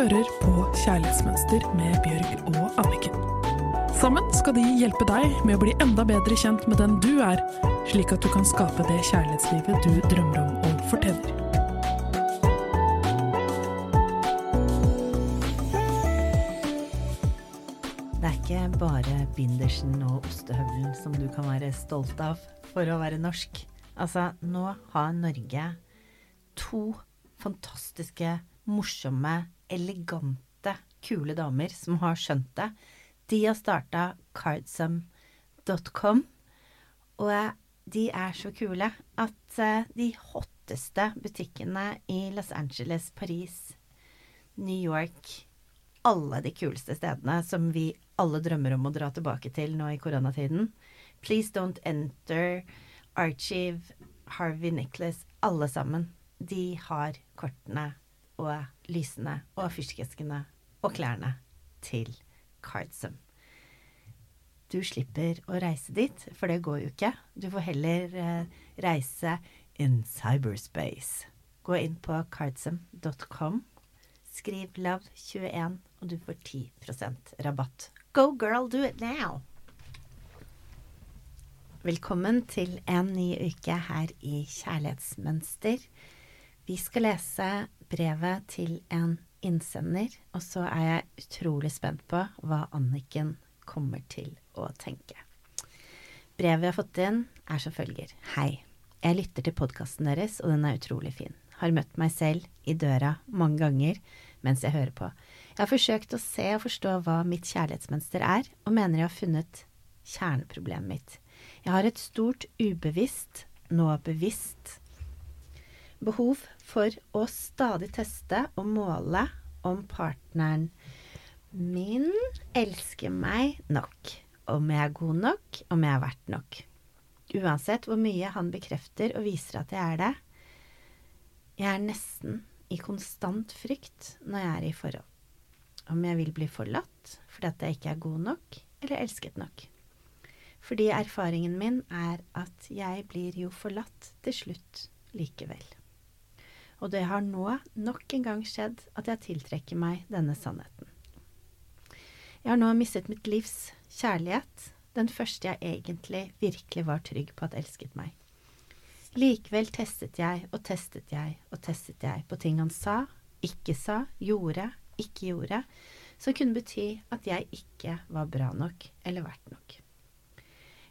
hører på Kjærlighetsmønster med Bjørg og Anniken. Sammen skal de hjelpe deg med å bli enda bedre kjent med den du er, slik at du kan skape det kjærlighetslivet du drømmer om og fortjener. Det er ikke bare bindersen og ostehøvelen som du kan være stolt av for å være norsk. Altså, nå har Norge to fantastiske, morsomme, elegante, kule damer som har skjønt det. De har starta cardsum.com, og de er så kule at eh, de hotteste butikkene i Los Angeles, Paris, New York alle de kuleste stedene som vi alle drømmer om å dra tilbake til nå i koronatiden. Please Don't Enter, Archive, Harvey Nicholas, alle sammen. De har kortene og lysene og fyrstikkeskene og klærne til Cardsum. Du slipper å reise dit, for det går jo ikke. Du får heller eh, reise in cyberspace. Gå inn på cardsum.com Skriv LOVE21, og du får 10% rabatt. Go girl, do it now! Velkommen til en ny uke her i Kjærlighetsmønster. Vi skal lese brevet til en innsender, og så er jeg utrolig spent på hva Anniken kommer til å tenke. Brevet vi har fått inn, er som følger. Hei. Jeg lytter til podkasten deres, og den er utrolig fin har møtt meg selv i døra mange ganger mens jeg hører på. Jeg har forsøkt å se og forstå hva mitt kjærlighetsmønster er, og mener jeg har funnet kjerneproblemet mitt. Jeg har et stort ubevisst, nå bevisst, behov for å stadig teste og måle om partneren min elsker meg nok, om jeg er god nok, om jeg er verdt nok. Uansett hvor mye han bekrefter og viser at jeg er det, jeg er nesten i konstant frykt når jeg er i forhold. Om jeg vil bli forlatt fordi at jeg ikke er god nok eller elsket nok. Fordi erfaringen min er at jeg blir jo forlatt til slutt likevel. Og det har nå nok en gang skjedd at jeg tiltrekker meg denne sannheten. Jeg har nå mistet mitt livs kjærlighet, den første jeg egentlig virkelig var trygg på at elsket meg. Likevel testet jeg og testet jeg og testet jeg på ting han sa, ikke sa, gjorde, ikke gjorde, som kunne bety at jeg ikke var bra nok eller verdt nok.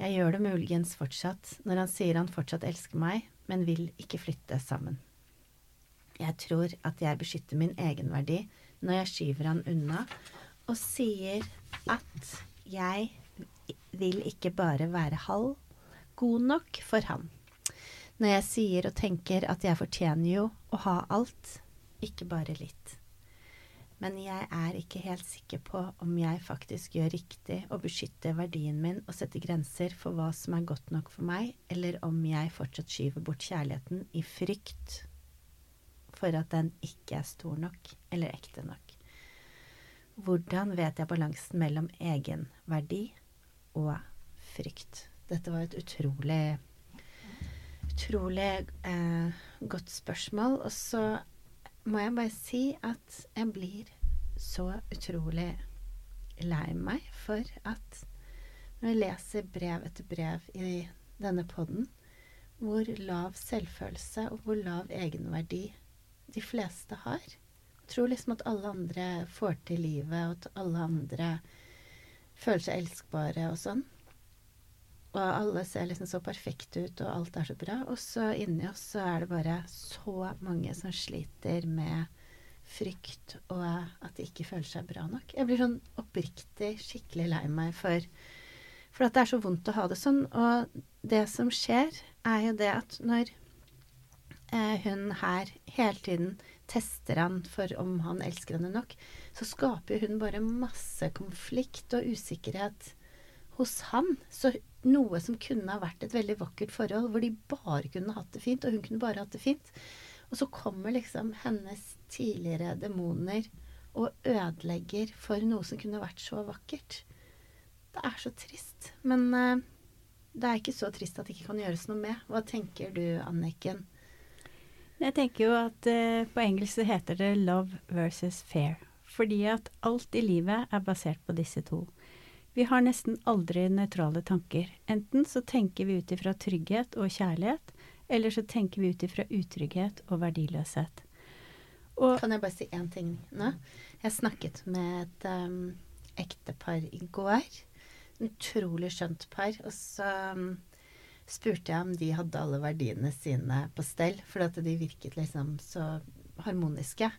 Jeg gjør det muligens fortsatt når han sier han fortsatt elsker meg, men vil ikke flytte sammen. Jeg tror at jeg beskytter min egenverdi når jeg skyver han unna og sier at jeg vil ikke bare være halv god nok for han når jeg sier og tenker at jeg fortjener jo å ha alt, ikke bare litt. Men jeg er ikke helt sikker på om jeg faktisk gjør riktig å beskytte verdien min og sette grenser for hva som er godt nok for meg, eller om jeg fortsatt skyver bort kjærligheten i frykt for at den ikke er stor nok eller ekte nok. Hvordan vet jeg balansen mellom egenverdi og frykt? Dette var et utrolig utrolig eh, godt spørsmål. Og så må jeg bare si at jeg blir så utrolig lei meg for at når jeg leser brev etter brev i denne poden, hvor lav selvfølelse og hvor lav egenverdi de fleste har. Jeg tror liksom at alle andre får til livet, og at alle andre føler seg elskbare og sånn. Og alle ser liksom så perfekte ut, og alt er så bra. Og så inni oss så er det bare så mange som sliter med frykt, og at de ikke føler seg bra nok. Jeg blir sånn oppriktig skikkelig lei meg for, for at det er så vondt å ha det sånn. Og det som skjer, er jo det at når hun her hele tiden tester han for om han elsker henne nok, så skaper hun bare masse konflikt og usikkerhet hos han. Så noe som kunne ha vært et veldig vakkert forhold, hvor de bare kunne hatt det fint, og hun kunne bare hatt det fint. Og så kommer liksom hennes tidligere demoner og ødelegger for noe som kunne vært så vakkert. Det er så trist. Men uh, det er ikke så trist at det ikke kan gjøres noe med. Hva tenker du, Anniken? Jeg tenker jo at eh, på engelsk så heter det 'love versus fair'. fordi at alt i livet er basert på disse to. Vi har nesten aldri nøytrale tanker. Enten så tenker vi ut ifra trygghet og kjærlighet, eller så tenker vi ut ifra utrygghet og verdiløshet. Og kan jeg bare si én ting nå? Jeg snakket med et um, ektepar i går. Utrolig skjønt par. Og så um, spurte jeg om de hadde alle verdiene sine på stell, for at de virket liksom så harmoniske.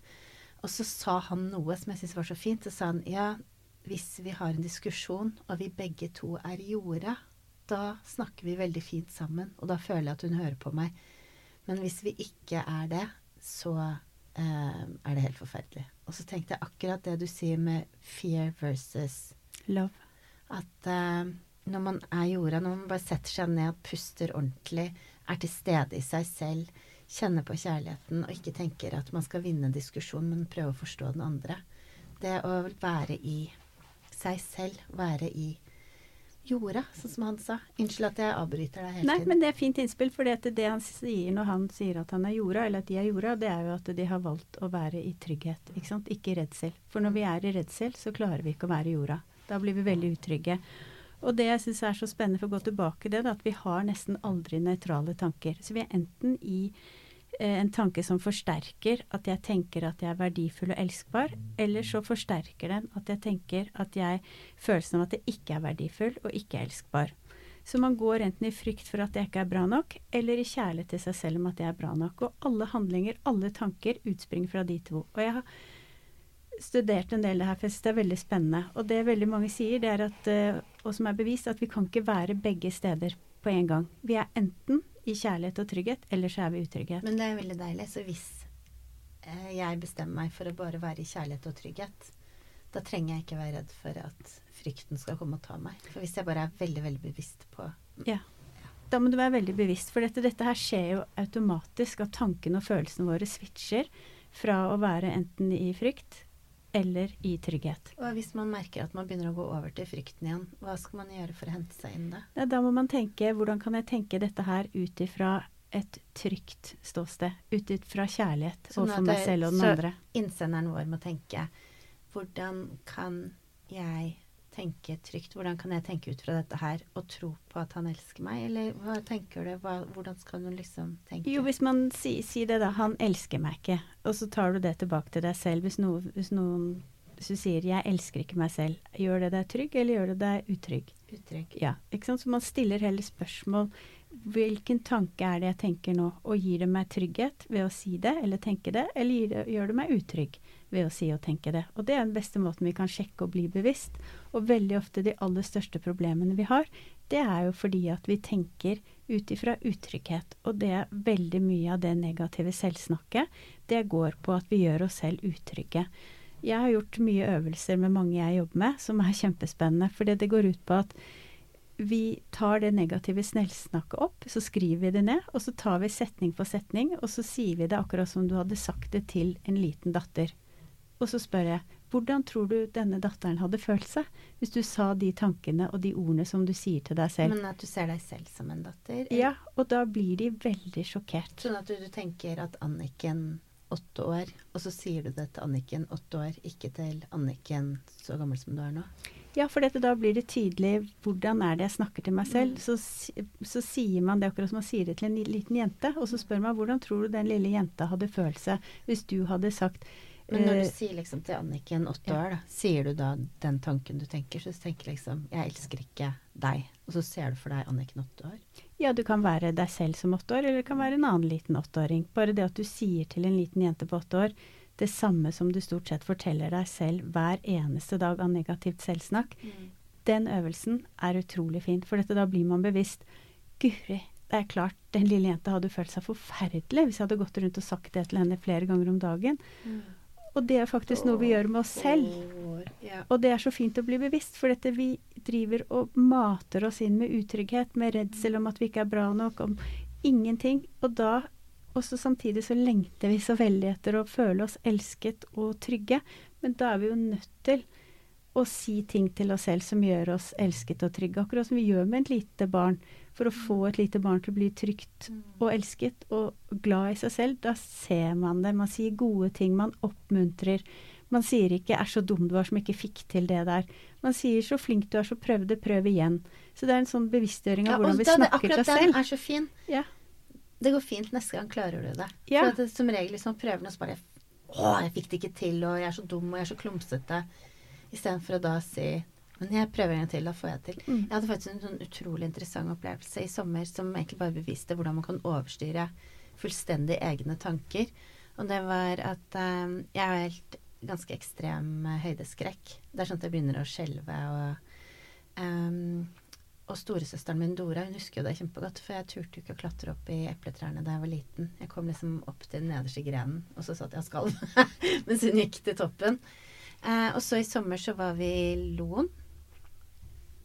Og så sa han noe som jeg syntes var så fint. Så sa han ja, hvis vi har en diskusjon, og vi begge to er jorda, da snakker vi veldig fint sammen, og da føler jeg at hun hører på meg. Men hvis vi ikke er det, så eh, er det helt forferdelig. Og så tenkte jeg akkurat det du sier med fear versus love. At eh, når man er jorda, når man bare setter seg ned, puster ordentlig, er til stede i seg selv, kjenner på kjærligheten og ikke tenker at man skal vinne en diskusjon, men prøve å forstå den andre. Det å være i seg selv, være i jorda, sånn som han sa. Unnskyld at jeg avbryter deg hele Nei, tiden. men det er fint innspill, for det, det han sier når han sier at han er jorda, eller at de er jorda, det er jo at de har valgt å være i trygghet, ikke sant. Ikke redsel. For når vi er i redsel, så klarer vi ikke å være jorda. Da blir vi veldig utrygge. Og det jeg syns er så spennende for å gå tilbake til det, er at vi har nesten aldri nøytrale tanker. Så vi er enten i eh, en tanke som forsterker at jeg tenker at jeg er verdifull og elskbar, eller så forsterker den at jeg tenker at jeg følelsen av at jeg ikke er verdifull og ikke elskbar. Så man går enten i frykt for at jeg ikke er bra nok, eller i kjærlighet til seg selv om at jeg er bra nok. Og alle handlinger, alle tanker utspringer fra de to. Og jeg har studert en del det her, for jeg synes det er veldig spennende. Og det veldig mange sier, det er at, eh, og som er bevist, at vi kan ikke være begge steder på en gang. Vi er enten i kjærlighet og trygghet, eller så er vi utrygghet. Men det er veldig deilig. Så hvis eh, jeg bestemmer meg for å bare være i kjærlighet og trygghet, da trenger jeg ikke være redd for at frykten skal komme og ta meg. For hvis jeg bare er veldig, veldig bevisst på Ja. Da må du være veldig bevisst, for dette, dette her skjer jo automatisk at tankene og følelsene våre switcher fra å være enten i frykt eller i trygghet. Og hvis man merker at man begynner å gå over til frykten igjen, hva skal man gjøre for å hente seg inn da? Ja, da må man tenke hvordan kan jeg tenke dette her ut ifra et trygt ståsted. Ut ifra kjærlighet Sånn overfor meg selv og den så andre. Innsenderen vår må tenke hvordan kan jeg tenke trygt? Hvordan kan jeg tenke ut fra dette her og tro på at han elsker meg? Eller hva tenker du? Hva, hvordan skal du liksom tenke? Jo, hvis man sier si det, da. Han elsker meg ikke. Og så tar du det tilbake til deg selv. Hvis, no, hvis noen hvis du sier 'jeg elsker ikke meg selv', gjør det deg trygg, eller gjør det deg utrygg? Utrygg. Ja, ikke sant? Så man stiller heller spørsmål. Hvilken tanke er det jeg tenker nå? Og gir det meg trygghet ved å si det eller tenke det, eller det, gjør det meg utrygg ved å si og tenke det? Og det er den beste måten vi kan sjekke og bli bevisst. Og veldig ofte de aller største problemene vi har, det er jo fordi at vi tenker ut ifra utrygghet. Og det er veldig mye av det negative selvsnakket. Det går på at vi gjør oss selv utrygge. Jeg har gjort mye øvelser med mange jeg jobber med, som er kjempespennende. Fordi det går ut på at vi tar det negative snellsnakket opp, så skriver vi det ned, og så tar vi setning for setning, og så sier vi det akkurat som du hadde sagt det til en liten datter. Og så spør jeg hvordan tror du denne datteren hadde følt seg hvis du sa de tankene og de ordene som du sier til deg selv? Men at du ser deg selv som en datter? Ja, og da blir de veldig sjokkert. Sånn at du, du tenker at Anniken åtte år, og så sier du det til Anniken åtte år, ikke til Anniken så gammel som du er nå? Ja, for dette, da blir det tydelig hvordan er det jeg snakker til meg selv. Mm. Så, så sier man det akkurat som man sier det til en liten jente, og så spør man hvordan tror du den lille jenta hadde følt seg hvis du hadde sagt Men når eh, du sier liksom til Anniken åtte år, da, sier du da den tanken du tenker? Så du tenker liksom 'jeg elsker ikke deg', og så ser du for deg Anniken åtte år? Ja, du kan være deg selv som åtte år, eller det kan være en annen liten åtteåring. Bare det at du sier til en liten jente på åtte år det samme som du stort sett forteller deg selv hver eneste dag av negativt selvsnakk, den øvelsen er utrolig fin. For dette, da blir man bevisst. Guri, det er klart, den lille jenta hadde følt seg forferdelig hvis jeg hadde gått rundt og sagt det til henne flere ganger om dagen. Og det er faktisk noe vi gjør med oss selv. Og det er så fint å bli bevisst, for dette vi driver og mater oss inn med utrygghet, med redsel om at vi ikke er bra nok, om ingenting. Og da også samtidig så lengter vi så veldig etter å føle oss elsket og trygge. Men da er vi jo nødt til å si ting til oss selv som gjør oss elsket og trygge. Akkurat som vi gjør med et lite barn. For å få et lite barn til å bli trygt og elsket og glad i seg selv, da ser man det. Man sier gode ting, man oppmuntrer. Man sier ikke 'er så dum du var som ikke fikk til det der'. Man sier 'så flink du er, så prøv det, prøv igjen'. Så det er en sånn bevisstgjøring av Ja, hvordan vi snakker til oss Akkurat selv. den er så fin. Ja. Det går fint. Neste gang klarer du det. Ja. For at det, som regel prøver noe, så bare Å, jeg fikk det ikke til, og jeg er så dum, og jeg er så klumsete. Istedenfor å da si Men jeg prøver en gang til, da får jeg det til. Mm. Jeg hadde faktisk en sånn utrolig interessant opplevelse i sommer som egentlig bare beviste hvordan man kan overstyre fullstendig egne tanker. Og det var at um, jeg har helt ganske ekstrem eh, høydeskrekk. Det er sånn at jeg begynner å skjelve og ehm, og storesøsteren min Dora hun husker jo det kjempegodt, for jeg turte jo ikke å klatre opp i epletrærne da jeg var liten. Jeg kom liksom opp til den nederste grenen, og så satt jeg og skalv mens hun gikk til toppen. Eh, og så i sommer så var vi i Loen.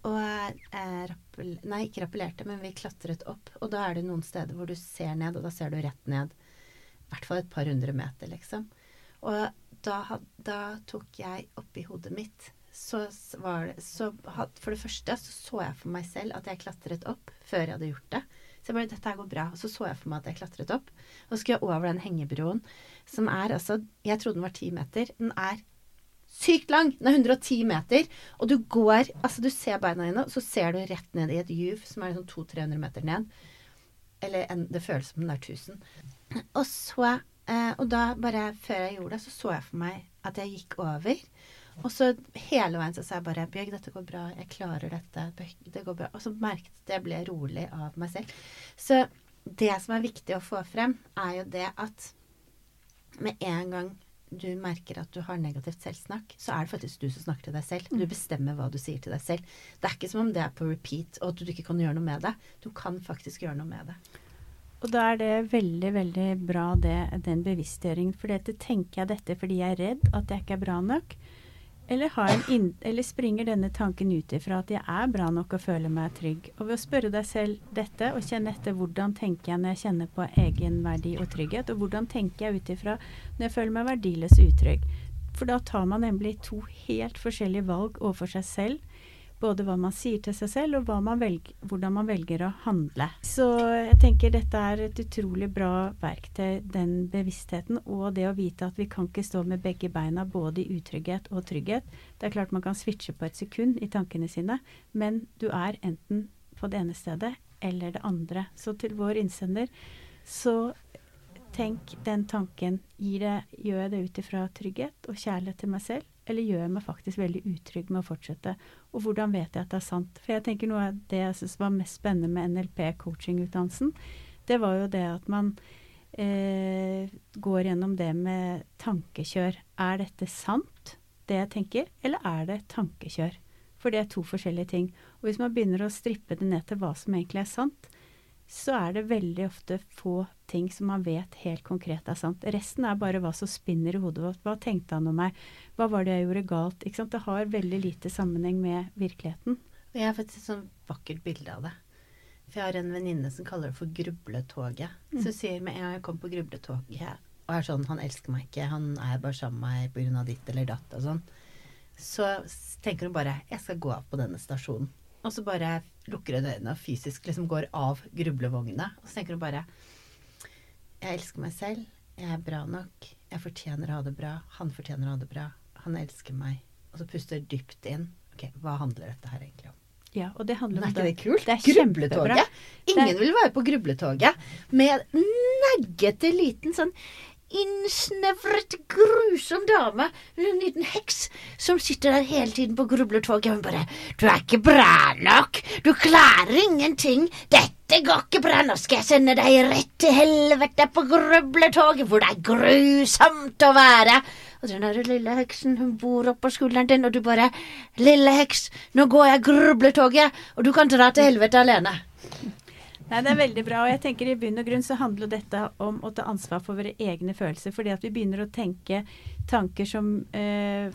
Og eh, rappel, nei, ikke rappellerte, men vi klatret opp. Og da er det noen steder hvor du ser ned, og da ser du rett ned. I hvert fall et par hundre meter, liksom. Og da, da tok jeg oppi hodet mitt så var det så For det første så så jeg for meg selv at jeg klatret opp før jeg hadde gjort det. Så jeg bare, dette her går bra. Og så så jeg for meg at jeg klatret opp. Og så skulle jeg over den hengebroen, som er altså Jeg trodde den var ti meter. Den er sykt lang. Den er 110 meter. Og du går Altså, du ser beina dine, og så ser du rett ned i et juv som er sånn 200-300 meter ned. Eller en, det føles som den er 1000. Og så eh, Og da, bare før jeg gjorde det, så så jeg for meg at jeg gikk over. Og så hele veien så sa jeg bare Bjørg, dette går bra. Jeg klarer dette. Det går bra. Og så merket jeg at jeg ble rolig av meg selv. Så det som er viktig å få frem, er jo det at med en gang du merker at du har negativt selvsnakk, så er det faktisk du som snakker til deg selv. Du bestemmer hva du sier til deg selv. Det er ikke som om det er på repeat, og at du ikke kan gjøre noe med det. Du kan faktisk gjøre noe med det. Og da er det veldig, veldig bra det, den bevisstgjøringen. For dette tenker jeg dette fordi jeg er redd at jeg ikke er bra nok. Eller, eller springer denne tanken ut ifra at jeg er bra nok og føler meg trygg. Og ved å spørre deg selv dette, og kjenne etter hvordan tenker jeg når jeg kjenner på egenverdi og trygghet, og hvordan tenker jeg ut ifra når jeg føler meg verdiløs utrygg. For da tar man nemlig to helt forskjellige valg overfor seg selv. Både hva man sier til seg selv, og man velger, hvordan man velger å handle. Så jeg tenker dette er et utrolig bra verktøy, den bevisstheten, og det å vite at vi kan ikke stå med begge beina både i utrygghet og trygghet. Det er klart man kan switche på et sekund i tankene sine, men du er enten på det ene stedet eller det andre. Så til vår innsender, så tenk den tanken. Gir det, gjør jeg det ut ifra trygghet og kjærlighet til meg selv, eller gjør meg faktisk veldig utrygg med å fortsette? Og hvordan vet jeg at det er sant? For jeg tenker noe av det jeg syns var mest spennende med NLP-coachingutdannelsen, det var jo det at man eh, går gjennom det med tankekjør. Er dette sant, det jeg tenker, eller er det tankekjør? For det er to forskjellige ting. Og hvis man begynner å strippe det ned til hva som egentlig er sant, så er det veldig ofte få ting som man vet helt konkret er sant. Resten er bare hva som spinner i hodet vårt. Hva tenkte han om meg? Hva var det jeg gjorde galt? Det har veldig lite sammenheng med virkeligheten. Jeg har faktisk et sånn vakkert bilde av det. For jeg har en venninne som kaller det for grubletoget. Mm. Så sier med en gang jeg kom på grubletoget og er sånn Han elsker meg ikke, han er bare sammen med meg pga. ditt eller datt og sånn. Så tenker hun bare Jeg skal gå av på denne stasjonen. Og så bare lukker hun øynene og fysisk liksom går av grublevogna. Og så tenker hun bare Jeg elsker meg selv. Jeg er bra nok. Jeg fortjener å ha det bra. Han fortjener å ha det bra. Han elsker meg. Og så puster dypt inn. Ok, hva handler dette her egentlig om? Ja, og det handler om det. er ikke det kult? Det er grubletoget. Ingen vil være på grubletoget med neggete liten sånn innsnevret, grusom dame. En liten heks som sitter der hele tiden på grubletoget. Hun bare 'Du er ikke bra nok. Du klarer ingenting. Dette går ikke bra. Nå skal jeg sende deg rett til helvete på grubletoget, hvor det er grusomt å være.' Og den der lille heksen, hun bor oppå skulderen din, og du bare 'Lille heks, nå går jeg grubletoget, og du kan dra til helvete alene'. Nei, det er veldig bra. Og jeg tenker i bunn og grunn så handler dette om å ta ansvar for våre egne følelser. Fordi at vi begynner å tenke tanker som eh,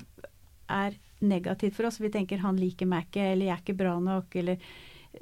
er negativt for oss. Vi tenker 'han liker meg ikke', eller 'jeg er ikke bra nok', eller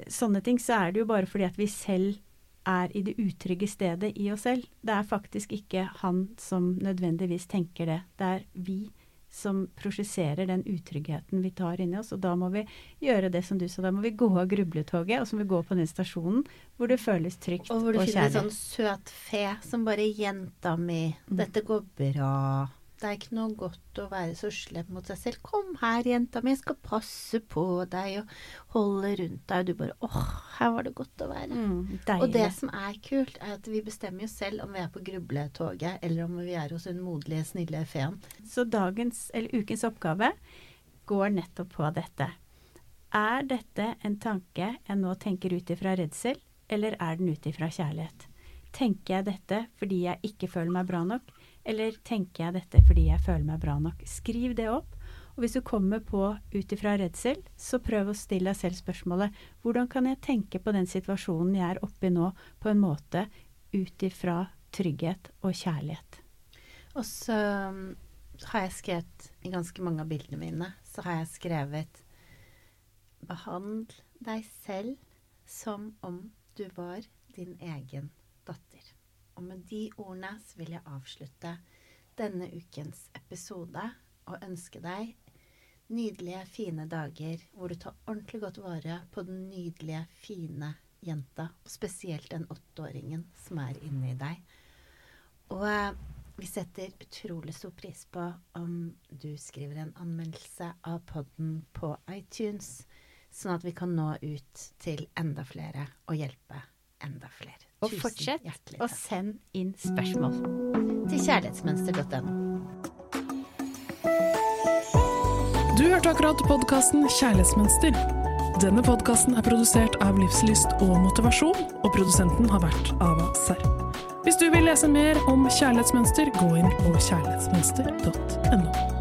sånne ting. Så er det jo bare fordi at vi selv er i det utrygge stedet i oss selv. Det er faktisk ikke han som nødvendigvis tenker det. Det er vi som prosjesserer den utryggheten vi tar inni oss. Og da må vi gjøre det som du sa, da må vi gå av grubletoget, og så må vi gå på den stasjonen hvor det føles trygt Og kjærlig. og, hvor du finner en sånn søt fe som bare 'Jenta mi, dette går bra'. Det er ikke noe godt å være så slem mot seg selv. 'Kom her, jenta mi, jeg skal passe på deg og holde rundt deg.' Og du bare 'Åh, her var det godt å være'. Mm, og det som er kult, er at vi bestemmer jo selv om vi er på grubletoget, eller om vi er hos den moderlige, snille feen. Så dagens, eller ukens oppgave går nettopp på dette. Er dette en tanke jeg nå tenker ut ifra redsel, eller er den ut ifra kjærlighet? Tenker jeg dette fordi jeg ikke føler meg bra nok, eller tenker jeg dette fordi jeg føler meg bra nok? Skriv det opp. Og hvis du kommer på ut ifra redsel, så prøv å stille deg selv spørsmålet hvordan kan jeg tenke på den situasjonen jeg er oppe i nå, på en måte ut ifra trygghet og kjærlighet? Og så um, har jeg skrevet i ganske mange av bildene mine, så har jeg skrevet Behandl deg selv som om du var din egen. Og med de ordene så vil jeg avslutte denne ukens episode og ønske deg nydelige, fine dager hvor du tar ordentlig godt vare på den nydelige, fine jenta, og spesielt den åtteåringen som er inni deg. Og eh, vi setter utrolig stor pris på om du skriver en anmeldelse av podden på iTunes, sånn at vi kan nå ut til enda flere og hjelpe enda flere. Og Tusen fortsett hjertelig å sende inn spørsmål. til kjærlighetsmønster.no. Du hørte akkurat podkasten Kjærlighetsmønster. Denne podkasten er produsert av Livslyst og Motivasjon, og produsenten har vært Ava Serr. Hvis du vil lese mer om kjærlighetsmønster, gå inn på kjærlighetsmønster.no.